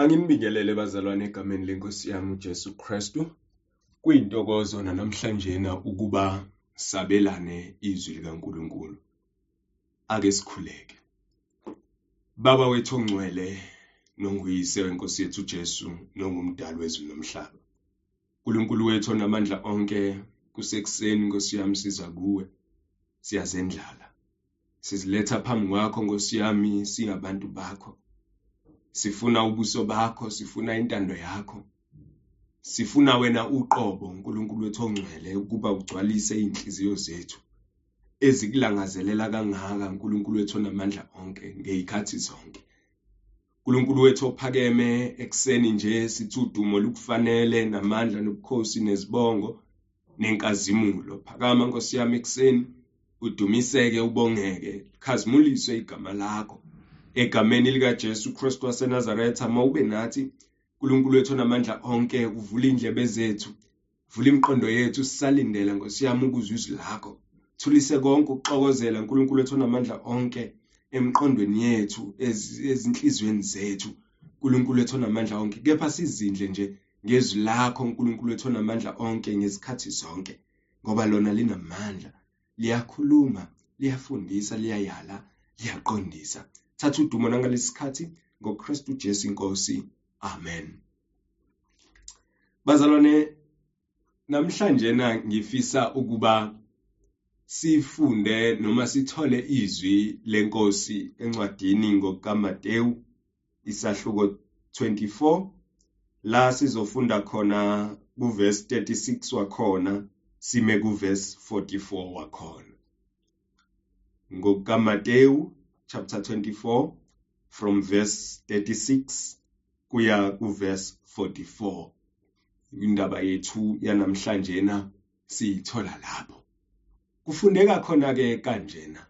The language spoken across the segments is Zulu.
Anginibingelele bazalwane egameni lenkosi yami uJesu Kristu. Kuyintokozo namhlanjena ukuba sabelane izwi likaNkuluNkulu. Ake sikhuleke. Baba wethu ongcwele, nonguyise wenkosi yethu uJesu, nongumdali wezulu nomhlaba. uNkulunkulu wethu onamandla onke, kusekuseni Nkosi yami siza kuwe. Siyazendlala. Siziletha phambi kwakho Nkosi yami singabantu bakho. Sifuna ubuso bakho, sifuna intando yakho. Sifuna wena uqobo uNkulunkulu wethu ongcwele ukuba ugcwalise inhliziyo zethu ezikulangazelela kangaka uNkulunkulu wethu onamandla onke ngezikhathi zonke. uNkulunkulu wethu ophakeme ekseni nje sithi udumo lukufanele namandla nobukhosi nezibongo nenkazimulo. Phakama Nkosi yami ekseni udumiseke ubongeke khazimuliswe igama lakho egameni likaJesu Kristu waseNazaretha mawube nathi uNkulunkulu wethu onamandla onke uvula indlebe zethu vula imiqondo yethu sisalindela Nkosi yami ukuzwa izwi lakho. Thulise konke ukuxokozela uNkulunkulu wethu onamandla onke emqondweni yethu ezinhlizweni zethu. uNkulunkulu wethu onamandla onke. Kepha sizindle nje ngezwi lakho uNkulunkulu wethu onamandla onke ngezikhathi zonke ngoba lona linamandla. Liyakhuluma liyafundisa liyayala liyaqondisa. Thatha udumo nangalesikhathi ngoKristu Jesu inkosi. Amen. Bazalwane namhlanje na ngifisa ukuba sifunde noma sithole izwi lenkosi encwadini ngokaMateyu isahluko 24 la sizofunda khona kuverse 36 wakhona sime kuverse 44 wakhona. ngokaMateyu chapter 24 from verse 36 kuya kuverse 44 indaba yethu yanamhlanje na siyithola lapho. Kufundeka khona ke kanjena.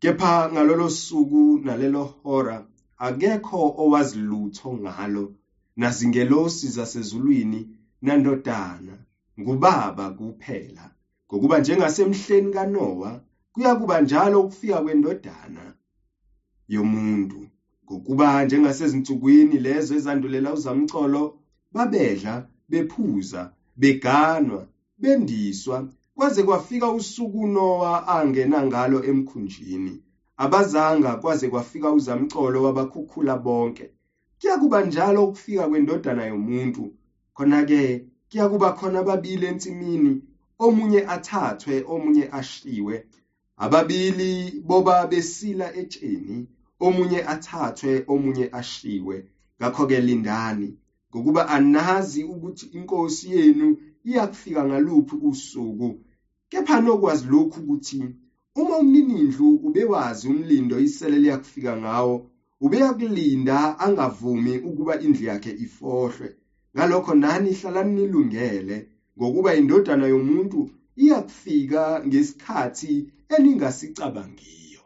Kepha ngalolo suku nalelo hora akekho owazi lutho ngalo nazingelosi zasezulwini nandodana ngubaba kuphela ngokuba njengasemhleni kaNoah kuyakuba njalo ukufika kwendodana yomuntu ngokuba njengasezinsukwini lezo ezandulela uzamcolo babedla bephuza beganwa bendiswa kwaze kwafika usuku Noah angena ngalo emkhunjini. Abazanga kwaze kwafika uzamcolo wabakhukhula bonke. Kuyakuba njalo ukufika kwendodana yomuntu. Khona ke kuyakuba khona ababili ensimini omunye athathwe omunye ashiwe ababili boba besila etsheni omunye athathwe omunye ashiwe. Ngakho-ke lindani ngokuba anazi ukuthi inkosi yenu iyakufika ngaluphi usuku. Kepha nokwazi lokhu ukuthi uma umninindlu ubewazi umlindo isele liyakufika ngawo ubeyakulinda angavumi ukuba indlu yakhe ifohlwe. Ngalokho nani hlalani nilungele ngokuba indodana yomuntu iyakufika ngesikhathi eningasicabangiyo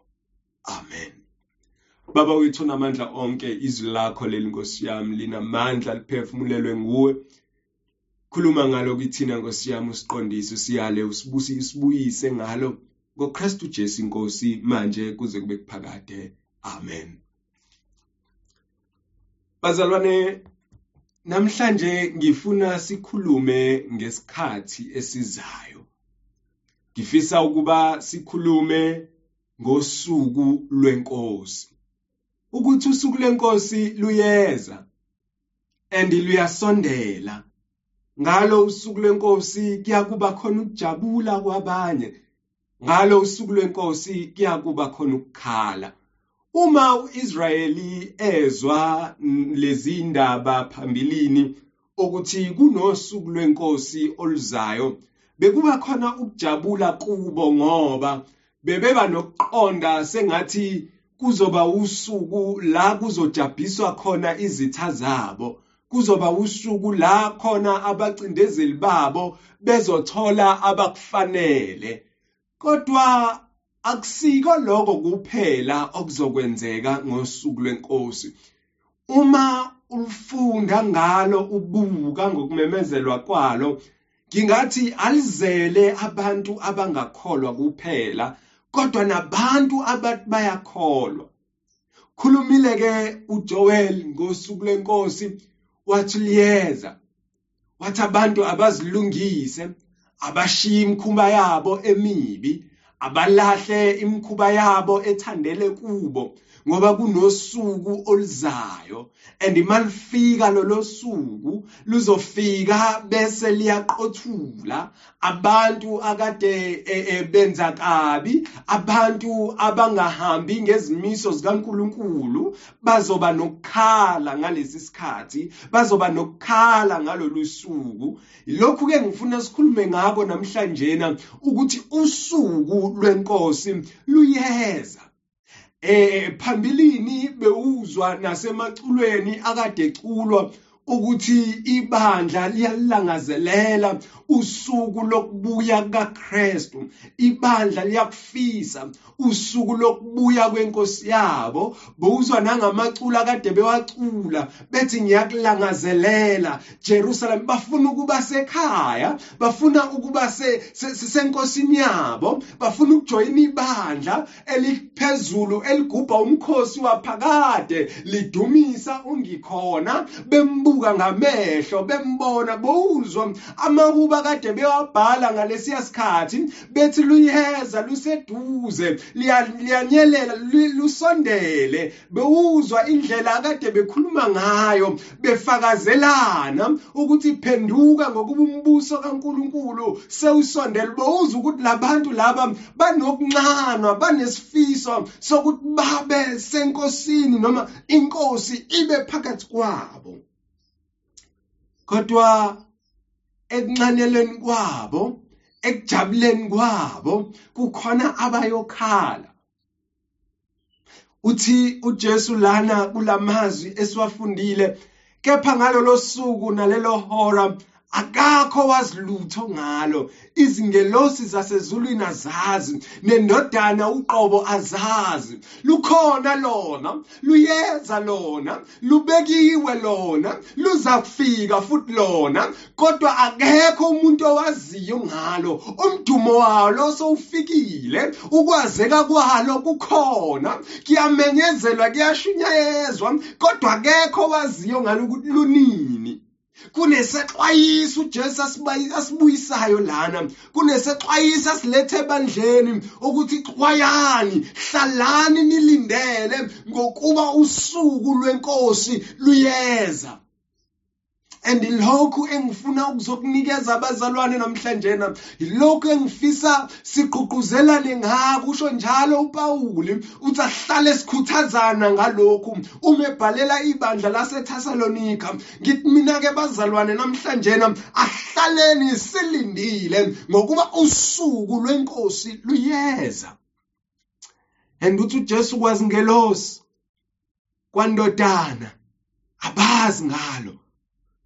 amen. Baba wethu onamandla onke izwi lakho leli nkosi yami linamandla liphefumulelwe nguwe. Khuluma ngalo kithina nkosi yami usiqondise usiyale usibusise usibuyise ngalo ngoKristu Jesu inkosi manje kuze kube kuphakade. Amen. Bazalwane namhlanje ngifuna sikhulume ngesikhathi esizayo. Ngifisa ukuba sikhulume ngosuku lwenkosi. Ukuthi usuku lwenkosi luyeza and luyasondela. Ngalo usuku lwenkosi kuyakuba khona ukujabula kwabanye. Ngalo usuku lwenkosi kuyakuba khona ukukhala. Uma uIsrayeli ezwa lezi indaba phambilini ukuthi kunosuku lwenkosi oluzayo bekuba khona ukujabula kubo ngoba bebeba nokuqonda sengathi kuzoba usuku la kuzojabhiswa khona izitha zabo. Kuzoba usuku la khona abacindezeli babo bezothola abakufanele. Kodwa akusiko lokho kuphela okuzokwenzeka ngosuku lwenkosi. Uma ufunda ngalo ubuka ngokumemezelwa kwalo ngingathi alizele abantu abangakholwa kuphela kodwa nabantu abathi bayakholwa. Khulumile ke uJoel ngosuku lenkosi wathi liyeza. Wathi abantu abazilungise abashiya imkhuba yabo emibi abalahle imkhuba yabo ethandele kubo ngoba kunosuku oluzayo and malifika lolo suku luzofika bese liyaqothula. Abantu akade e, e, benza kabi abantu abangahambi ngezimiso zikaNkuluNkulu bazoba nokukhala ngalesi sikhathi bazoba nokukhala ngalolu suku. Lokhu ke ngifuna sikhulume ngako namhlanje ukuthi usuku lwenkosi luyeza. Eh phambilini bewuzwa nasemaculweni akade eculwa ukuthi ibandla liyalangazelela usuku lokubuya kukaKristu ibandla liyakufisa usuku lokubuya kwenkosi yabo. Bowuzwa nangamaculo akade bewacula bethi ngiyakulangazelela Jerusalem. Bafuna ukuba sekhaya bafuna ukuba senkosini yabo. Bafuna ukujoyina ibandla eliphezulu eligubha umkhosi waphakade lidumisa ungikhona. Bembuka ngamehlo bembona bowuzwa amahuba kade bewabhala ngalesiya sikhathi bethi luyeza luseduze liyanyelela lusondele. Bewuzwa indlela akade bekhuluma ngayo befakazelana ukuthi phenduka ngokuba umbuso kaNkuluNkulu sewusondele. Bewuzwa ukuthi labantu laba banokuncanwa banesifiso sokuthi babe senkosini noma inkosi ibe phakathi kwabo. Kodwa ekuncaneleni kwabo ekujabuleni kwabo kukhona abayokhala. Uthi uJesu lana kulamazwi esiwafundile kepha ngalolo suku nalelo hora akakho wazilutho ngalo izingelosi zasezulwini azazi nendodana uqobo azazi. Lukhona lona luyeza lona lubekiwe lona luza kufika futhi lona. Kodwa akekho umuntu owaziyo ngalo. Umdumo walo sowufikile ukwazeka kwalo kukhona. Kuyamenyezelwa kuyashunyayezwa kodwa akekho owaziyo ngalo ukuthi lunini. Kunesexwayiso uJesu asibuyisayo lana. Kunesexwayiso asilethe ebandleni ukuthi xwayani hlalani nilindele ngokuba usuku lwenkosi luyeza. And lokhu engifuna ukuzokunikeza abazalwane namhlanje na lokhu engifisa sigqugquzelane ngako usho njalo uPauli uthi ahlale sikhuthazana ngalokhu. Uma ebhalela ibandla laseThessalonika ngithi mina ke bazalwane namhlanje na ahlaleni silindile ngokuba usuku lwenkosi luyeza. And uthi uJesu kwazi ngelosi kwandodana abazi ngalo.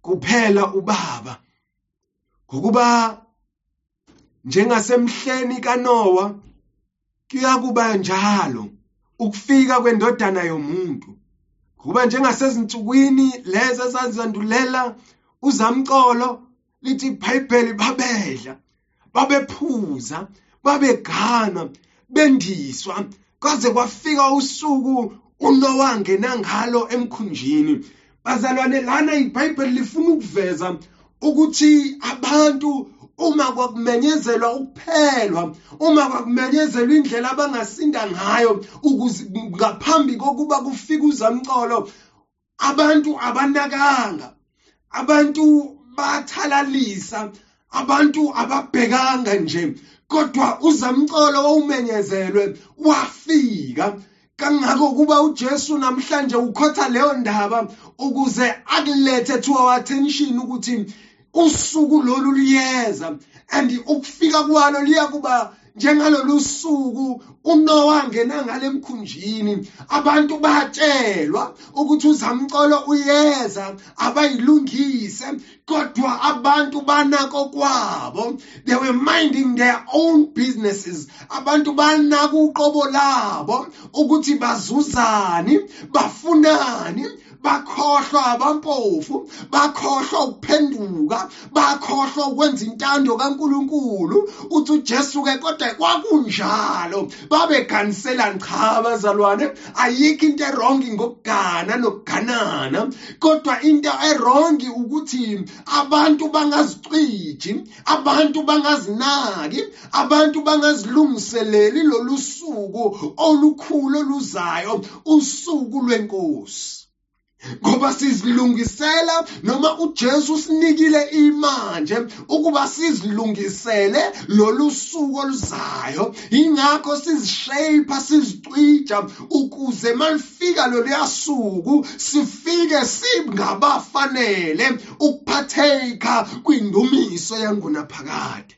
Kuphela ubaba. Ngokuba njengasemhleni kaNowa kuyakuba njalo ukufika kwendodana yomuntu. Kuba njengasezinsukwini lezi esazandulela uzamcolo lithi iBhayibheli babedla babephuza babegana bendiswa kwaze kwafika usuku uNowangena ngalo emkhunjini. Bazalwane lana iBhayibheli lifuna ukuveza ukuthi abantu uma kwakumenyezelwa ukuphelwa uma kwakumenyezelwa indlela abangasinda ngayo ukuze ngaphambi kokuba kufike uzamcolo abantu abanakanga abantu bathalalisa abantu ababhekanga nje. Kodwa uzamcolo wawumenyezelwe wafika. Kangako kuba uJesu namhlanje ukhotha leyo ndaba ukuze akulethe to our attention ukuthi usuku lolu liyeza and ukufika kwalo liyakuba njengalolu suku uNoah ngena ngale emkhunjini abantu batshelwa ukuthi uzamcolo uyeza abayilungise kodwa abantu banako kwabo. They were minding their own businesses. Abantu banako uqobo labo ukuthi bazuzani bafunani bakhohlwa abampofu bakhohlwa ukuphenduka bakhohlwa ukwenza intando kaNkuluNkulu uthi uJesu ke kodwa kwakunjalo babeganiselani cha abazalwane. Ayikho into erongi ngokugana nokuganana kodwa into erongi ukuthi abantu bangazicwiji abantu bangazinaki abantu bangazilungiseleli lolu suku olukhulu oluzayo usuku lwenkosi. Ngoba sizilungisela noma uJesu sinikile imanje ukuba sizilungisele lolu suku oluzayo. Ingakho sizishape sizicwija ukuze malifika lolu suku sifike singabafanele ukuphatheka kwindumiso yangunaphakade.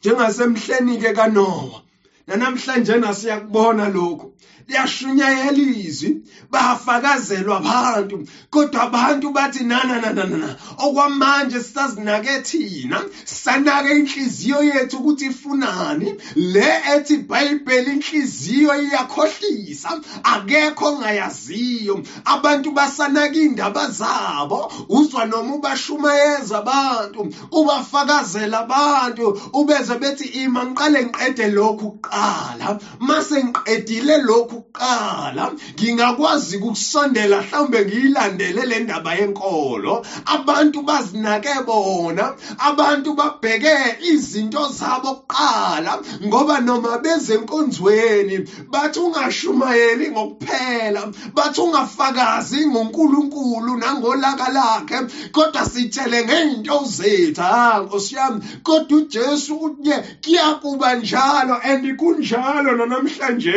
Njengasemhleni ke kaNoah nanamhlanje nasiyakubona lokho liyashunyayela izwi bafakazelwa abantu kodwa abantu bathi nana nana nana okwamanje sisazinake thina sanake inhliziyo yethu ukuthi ifunani. Le ethi iBhayibheli inhliziyo iyakhohlisa akekho ongayaziyo. Abantu basanaka indaba zabo uzwa noma ubashumayeza abantu ubafakazela abantu ubeze bethi ima ngiqale ngiqede lokhu kuqala mase ngiqedile lokhu kuqala ngingakwazi ukusondela mhlawumbe ngiyilandele le ndaba yenkolo. Abantu bazinake bona abantu babheke izinto zabo kuqala ngoba noma beze enkonzweni bathi ungashumayeli ngokuphela bathi ungafakazi ngoNkulunkulu nangolaka lakhe kodwa sithele ngeinto zethu. Ha Nkosi yami kodwa uJesu uthi kuyakuba njalo and kunjalo namhlanje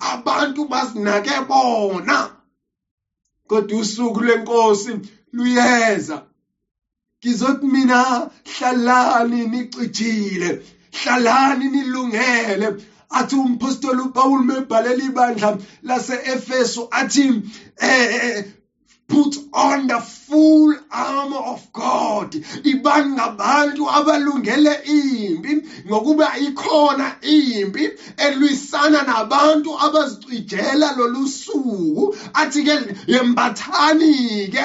abantu bazinake bona kodwa usuku lwenkosi luyeza. Ngizothi mina hlalani nicijile hlalani nilungele. Athi umpostoli uPaul mebhalela ibandla lase-Efeso athi eh put on the full armor of God. Ibani ngabantu abalungele impi ngokuba ikhona impi elwisana nabantu abazicijela lolu suku. Athi ke yembathani ke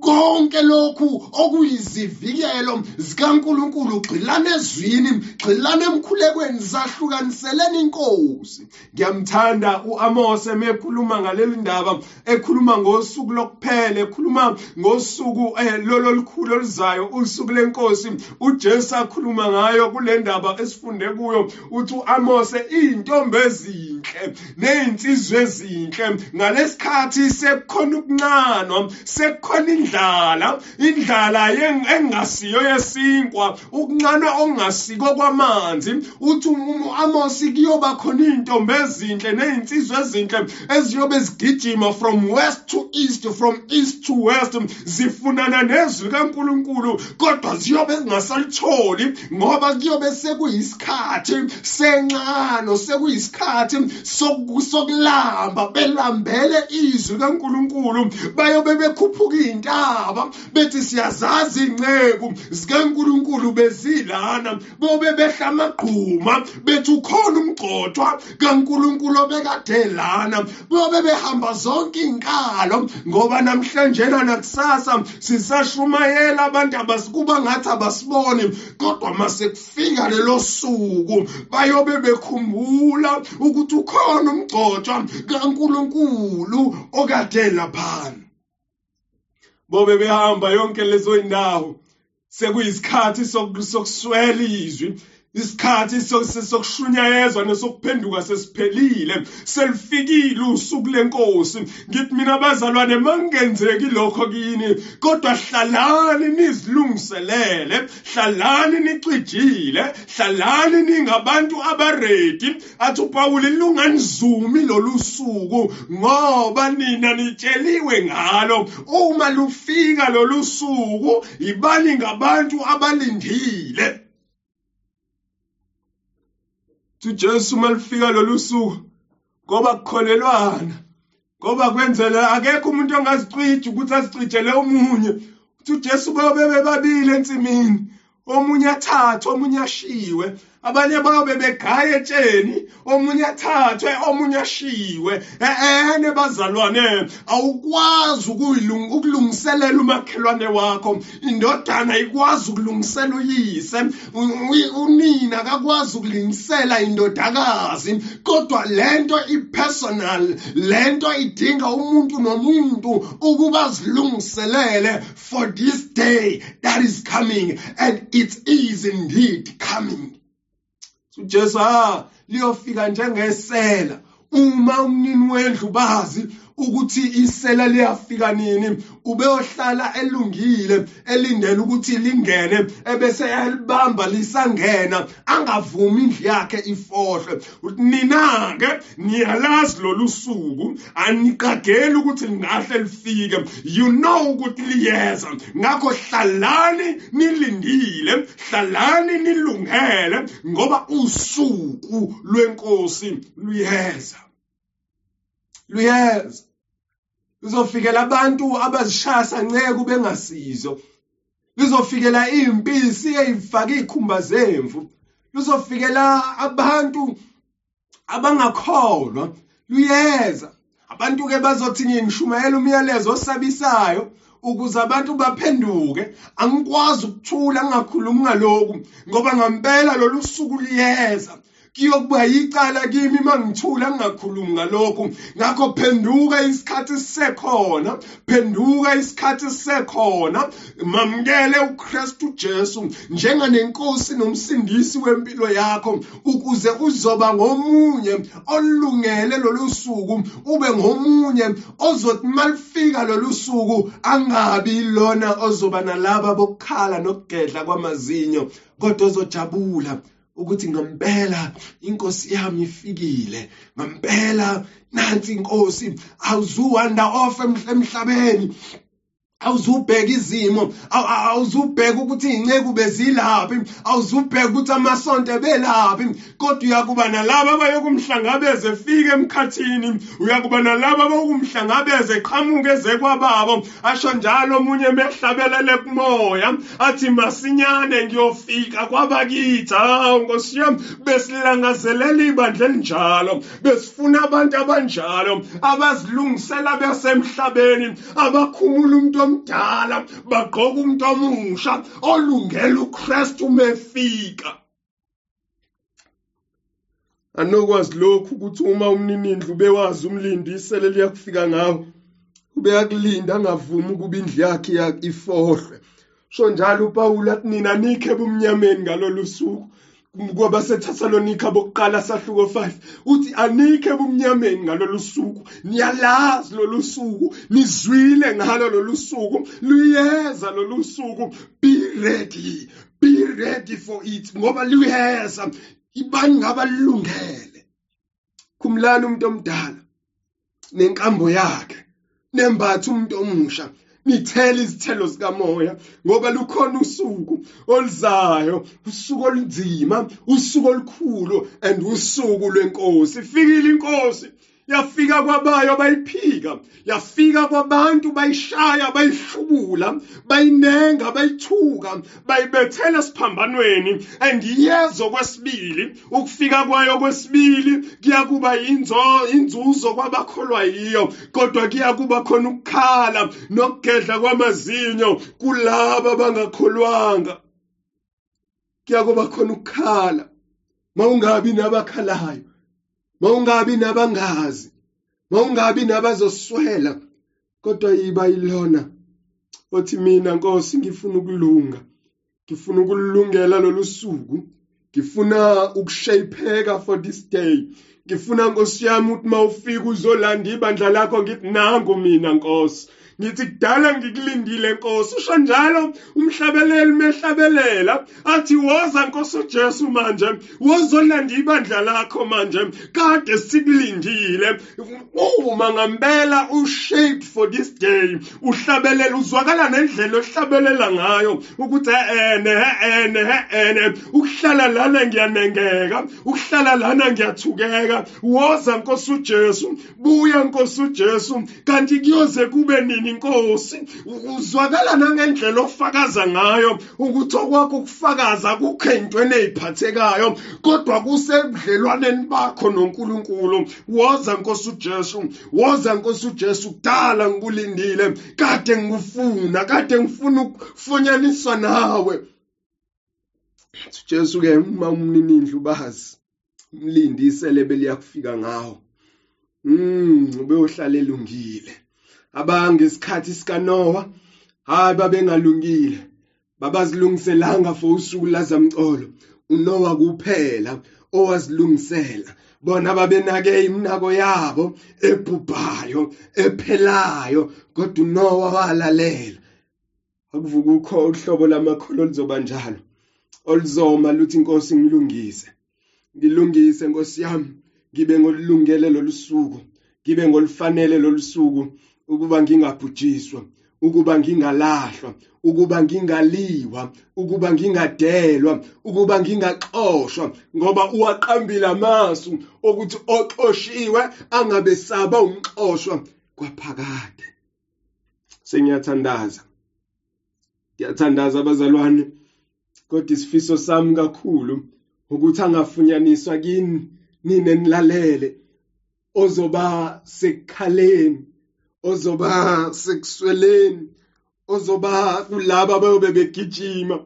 konke lokhu okuyizivikelo zikaNkuluNkulu gxilana ezwini gxilana emkhulekweni zahlukaniseleni inkosi. Ngiyamthanda uAmose mekhuluma ngaleli ndaba ekhuluma ngosuku lokuphela ekhuluma ngosuku lolo likhulu oluzayo usuku lenkosi uJesu akhuluma ngayo kule ndaba esifunde kuyo uthi uAmose intombi ezinhle nezinsizwe ezinhle ngalesikhathi sekukhona ukuncana sekukhona indlala indlala engasiyo yesinkwa ukuncane okungasiko kwamanzi uthi uAmosi kuyoba khona intombi ezinhle nezinsizwe ezinhle eziyobe zigijima from west to east from east to west zifunana nezwi kaNkuluNkulu kodwa ziyobe zingasalitholi ngoba kuyobe sekuyisikhathi sencano sekuyisikhathi sokulamba belambele izwi kaNkuluNkulu bayobe bekhuphuka intaba bethi siyazazi ingceku zikaNkuluNkulu bezilana bobe behla amagquma bethi ukhona umgcotshwa kaNkuluNkulu obekade lana bobe behamba zonke inkalo ngoba namhlanje nakusasa sisashumayela abantu abasikuba ngathi abasiboni kodwa mase kufika lelo suku bayobe bekhumbula ukuthi ukhona umgcotshwa kaNkuluNkulu okade laphana bobe behamba yonke lezo indawo sekuyisikhathi sokuswela izwi. Isikhathi sokushunyayezwa nesokuphenduka sesiphelile selifikile usuku lenkosi ngithi mina bazalwane mangenzeki lokho kini kodwa hlalani nizilungiselele hlalani nicijile hlalani ningabantu abaredi athi uPaul lunganizumi lolu suku ngoba nina nitsheliwe ngalo. Uma lufika lolu suku ibani ngabantu abalindile? uJesu malifika lolu suku ngoba kukholelwana. Ngoba kwenzela akekho umuntu ongazicija ukuthi azicijele omunye. Uthi uJesu bayobe bebabili ensimini. Omunye athathe omunye ashiwe. Abanye babe begaya etsheni omunye athathwe omunye ashiwe. Ene bazalwane awukwazi ukulungiselela umakhelwane wakho. Indodana ikwazi ukulungisela uyise. Unina akakwazi ukulungisela indodakazi. Kodwa lento ipersonal lento idinga umuntu nomuntu ukuba zilungiselele for this day that is coming. And it is indeed coming. uJesu ha liyofika njengesela. Uma umnini wendlu bazi ukuthi isela liyafika nini ubeyohlala elungile elindele ukuthi lingene ebese yalibamba lisangena angavumi indlu yakhe ifohlwe nina ke niyalazi lolu suku aniqageli ukuthi lingahle lifike. You know ukuthi liyeza. Ngakho hlalani nilindile hlalani nilungele ngoba usuku lwenkosi luyeza. Luyeza lizofikela abantu abazishaya nceke bengasizo lizofikela impisi eyifaka ikhumba zemvu. Lizofikela abantu abangakholwa. Luyeza abantu ke bazothi ngishumayela umyalezo osabisayo ukuze abantu baphenduke. Angikwazi ukuthula ngingakhulumi ngalokhu ngoba ngempela lolu suku liyeza. Kuyokuba yicala kimi mangithula ngingakhulumi ngalokhu. Ngakho phenduka isikhathi sisekhona phenduka isikhathi sisekhona mamukele uKristu Jesu njenganenkosi nomsindisi wempilo yakho ukuze uzoba ngomunye olungele lolu suku ube ngomunye ozothi malifika lolu suku angabi lona ozoba nalaba bokukhala nokugedla kwamazinyo kodwa ozojabula. Ukuthi ngempela inkosi yami ifikile. Ngempela nansi inkosi awuzuwanda off emhlabeni. Awuzubheka izimo awuzubheka ukuthi iy'nceku bezilaphi awuzubheka ukuthi amasonto ebelaphi. Kodwa uyakuba nalabo abayokumhlangabeza efike emkhathini uyakuba nalabo abayokumhlangabeza eqhamuke eze kwababo. Asho njalo omunye mehlabelele kumoya athi masinyane ngiyofika kwabakithi. Hawu nkosi yami besilangazelela ibandla elinjalo besifuna abantu abanjalo abazilungisela besemhlabeni abakhumula umuntu omdala bagqoka umuntu omusha olungela uKristu umefika anokwazi lokhu ukuthi uma umninindlu bewazi umlindisele liyakufika ngawo ubeyakulinda angavumi ukuba indlu yakhe ifohlwe. Sho njalo uPawulu athi nina nikhe bumnyameni ngalolu suku kwabaseThessalonika bokuqala sahluko 5 uthi anikhe bumnyameni ngalolu suku niyalazi lolu suku nizwile ngalo lolu suku luyeza lolu suku. Be ready be ready for it ngoba luyeza ibani ngabalungele kumlana umuntu omdala nenkambo yakhe nembatha umuntu omusha nithele izithelo zikamoya ngoba lukhona usuku oluzayo usuku olunzima usuku olukhulu and usuku lwenkosi. Ifikile inkosi! Yafika kwabayo bayiphika yafika kwabantu bayishaya bayihlubula bayinenga bayithuka bayibethela siphambanweni and yezo kwesibili ukufika kwayo kwesibili kuyakuba inzo inzuzo kwabakholwa yiyo. Kodwa kuyakuba khona ukukhala nokugedla kwamazinyo kulabo abangakholwanga. Kuyakuba khona ukukhala mawungabi nabakhalayo. Mawungabi nabangazi mawungabi nabazoswela kodwa yiba yilona othi mina Nkosi ngifuna ukulunga ngifuna ukulungela lolu suku ngifuna ukushayipheka for this day. Ngifuna Nkosi yami ukuthi mawufika uzolanda ibandla lakho ngithi nangu mina Nkosi. Ngithi kudala ngikulindile Nkosi usho njalo? Umhlabeleli mehlabelela athi woza Nkosi uJesu manje wozolanda ibandla lakho manje kade sikulindile. Uma ngempela ushaped for this day. Uhlabelela uzwakala nendlela ohlabelela ngayo ukuthi ene ene ene ukuhlala lana ngiyanengeka ukuhlala lana ngiyathukeka. Kuyenzeka woza nkosi ujesu buya nkosi ujesu. Kanti kuyoze kube nini? Nkosi uzwakala nangendlela ofakaza ngayo ukuthi okwakho ukufakaza kukho ey'ntweni ey'phathekayo kodwa kusebudlelwaneni bakho nonkulunkulu. Woza nkosi ujesu woza nkosi ujesu kudala ngikulindile kade ngikufuna kade ngifuna ukufunyaniswa nawe. Jesu ke uma umninindlu bazi umlindise lebe liyakufika ngawo. Mm ube ohlala elungile. Abangesikhathi sikaNoah hayi babengalungile. Babazilungiselanga for usuku lazamcolo uNoah kuphela owazilungisela. Bona babenake iminako yabo ebhubhayo ephelayo kodwa uNoah walalela. Akuvuka ukho uhlobo lamakholo lizoba njalo oluzoma luthi inkosi ngilungise. Ngilungise nkosi yami. Ngibe ngolulungele lolusuku ngibe ngolufanele lolusuku ukuba ngingabhujiswa ukuba ngingalahlwa ukuba ngingaliwa ukuba ngingadelwa ukuba ngingaxoshwa ngoba uwaqambile amasu okuthi oxoshiwe angabesaba umxoshwa kwaphakade. Sengiyathandaza ngiyathandaza abazalwane kodwa isifiso sami kakhulu ukuthi angafunyaniswa kini nine nilalele ozoba sekukhaleni ozoba sekusweleni ozoba kulabo abayobe begijima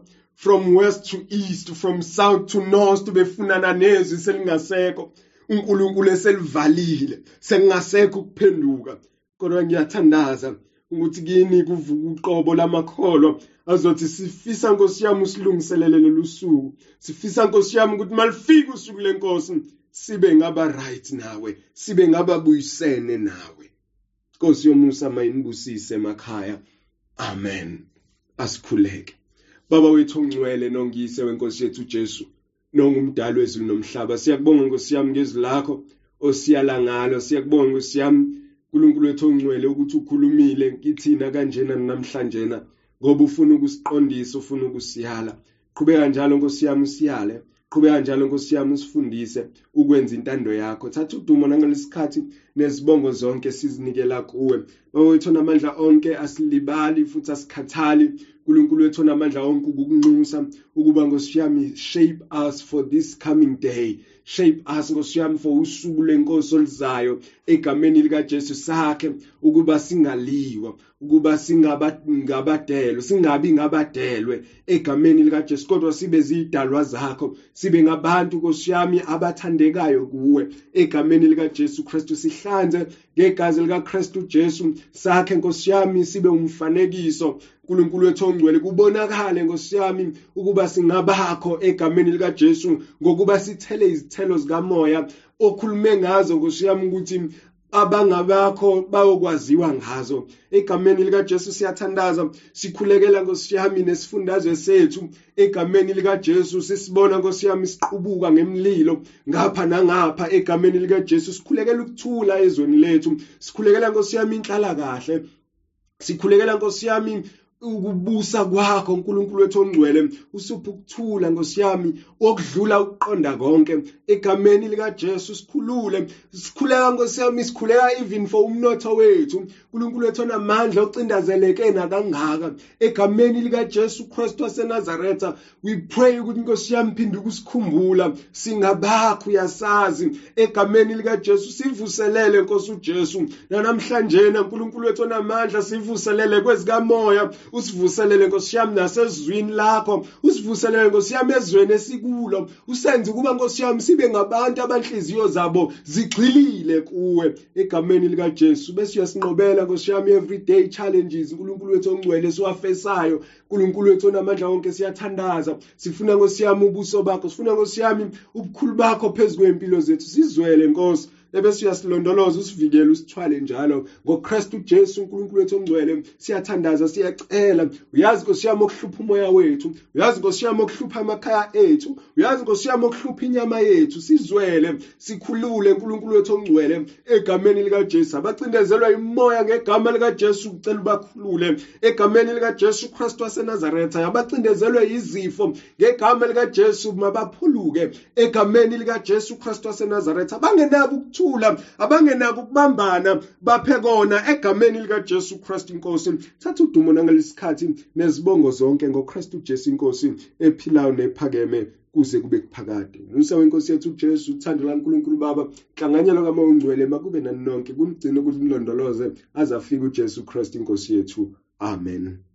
from west to east from south to north befunana nezwi selingasekho. uNkulunkulu eselivalile sekungasekho ukuphenduka. Kodwa ngiyathandaza ukuthi kini kuvuka uqobo lamakholwa azothi sifisa nkosi yami usilungiselele lolu suku. Sifisa nkosi yami ukuthi malifika usuku lenkosi sibe ngaba right nawe sibe ngababuyisene nawe. Nkosi yomusa mayinibusise emakhaya. Amen. Asikhuleke. Baba wethu ongcwele nongiyise wenkosi yethu Jesu nongumdali wezulu nomhlaba. Siyakubonga nkosi yami ngezwi lakho osiyala ngalo. Siyakubonga nkosi yami uNkulunkulu wethu ongcwele ukuthi ukhulumile kithina kanjena namhlanje ngoba ufuna ukusiqondisa ufuna ukusiyala. Qhubeka njalo nkosi yami usiyale. Qhubeka njalo nkosi yami usifundise ukwenza intando yakho. Thatha udumo nangalesikhathi nezibongo zonke sizinikela kuwe. Baba wethu namandla onke asilibali futhi asikhathali. uNkulunkulu wethu namandla onke ukukunxusa ukuba nkosi yami shape us for this coming day. Shape us nkosi yami for usuku lenkosi oluzayo egameni likaJesu sakhe ukuba singaliwa ukuba singabadelwe singabi ngabadelwe egameni likaJesu kodwa sibe zidalwa zakho sibe ngabantu Nkosi yami abathandekayo kuwe egameni likaJesu Kristu. Sihlanze ngegazi likaKristu Jesu sakhe Nkosi yami sibe umfanekiso uNkulunkulu wethu ongcwele. Kubonakale Nkosi yami ukuba singabakho egameni likaJesu ngokuba sithele izithelo zikamoya okhulume ngazo Nkosi yami ukuthi abangabakho bayokwaziwa ngazo. Egameni likaJesu siyathandaza sikhulekela Nkosi yami nesifundazwe sethu. Egameni likaJesu sisibona Nkosi yami siqubuka ngemlilo. Ngapha nangapha egameni likaJesu sikhulekela ukuthula ezweni lethu. Sikhulekela Nkosi yami inhlala kahle sikhulekela Nkosi yami ukubusa kwakho uNkulunkulu wethu ongcwele usupha ukuthula Nkosi yami okudlula ukuqonda konke. Egameni lika Jesu sikhulule sikhuleka Nkosi yami sikhuleka even for umnotho wethu. uNkulunkulu wethu onamandla ocindazeleke nakangaka. Egameni lika Jesu Christ waseNazaretha we pray ukuthi Nkosi yami phinde ukusikhumbula. Singabakho uyasazi. Egameni lika Jesu sivuselele Nkosi uJesu. Namhlanje uNkulunkulu wethu onamandla sivuselele kwezikamoya. Usivuselele Nkosi yami nasezwini lakho. Usivuselele Nkosi yami ezweni esikulo. Usenze kuba Nkosi yami sibe ngabantu abanhliziyo zabo zigxilile kuwe. Egameni lika Jesu bese uyasinqobela Nkosi yami everyday challenges. uNkulunkulu wethu ongcwele siwafesayo. uNkulunkulu wethu onamandla wonke siyathandaza. Sifuna Nkosi yami ubuso bakho. Sifuna Nkosi yami ubukhulu bakho phezulu kwempilo zethu. Sizwele Nkosi. Ebese uyasilondoloza usivikele usithwale njalo. Ngokristu ujesu unkulunkulu wethu ongcwele siyathandaza siyacela. Uyazi nkosi yami okuhlupha umoya wethu. Uyazi nkosi yami okuhlupha amakhaya ethu. Uyazi nkosi yami okuhlupha inyama yethu. Sizwele sikhulule unkulunkulu wethu ongcwele egameni likajesu. Abacindezelwa imoya ngegama likajesu ucela ubakhulule egameni likajesu kristu wasenazaretha. Abacindezelwe izifo ngegama likajesu mabaphuluke egameni likajesu kristu wasenazaretha. Abangenako ukuthula abangenako ukubambana baphe kona egameni likajesu kristu inkosi. Thatha udumo nangalesi sikhathi nezibongo zonke ngokristu ujesu inkosi ephilayo nephakeme kuze kube kuphakade. Nusa wenkosi yethu ujesu uthando lankulunkulu baba hlanganyelo kamoya ongcwele makube nani nonke kumgcine ukuthi mlondoloze aze afike ujesu kristu inkosi yethu. Amen.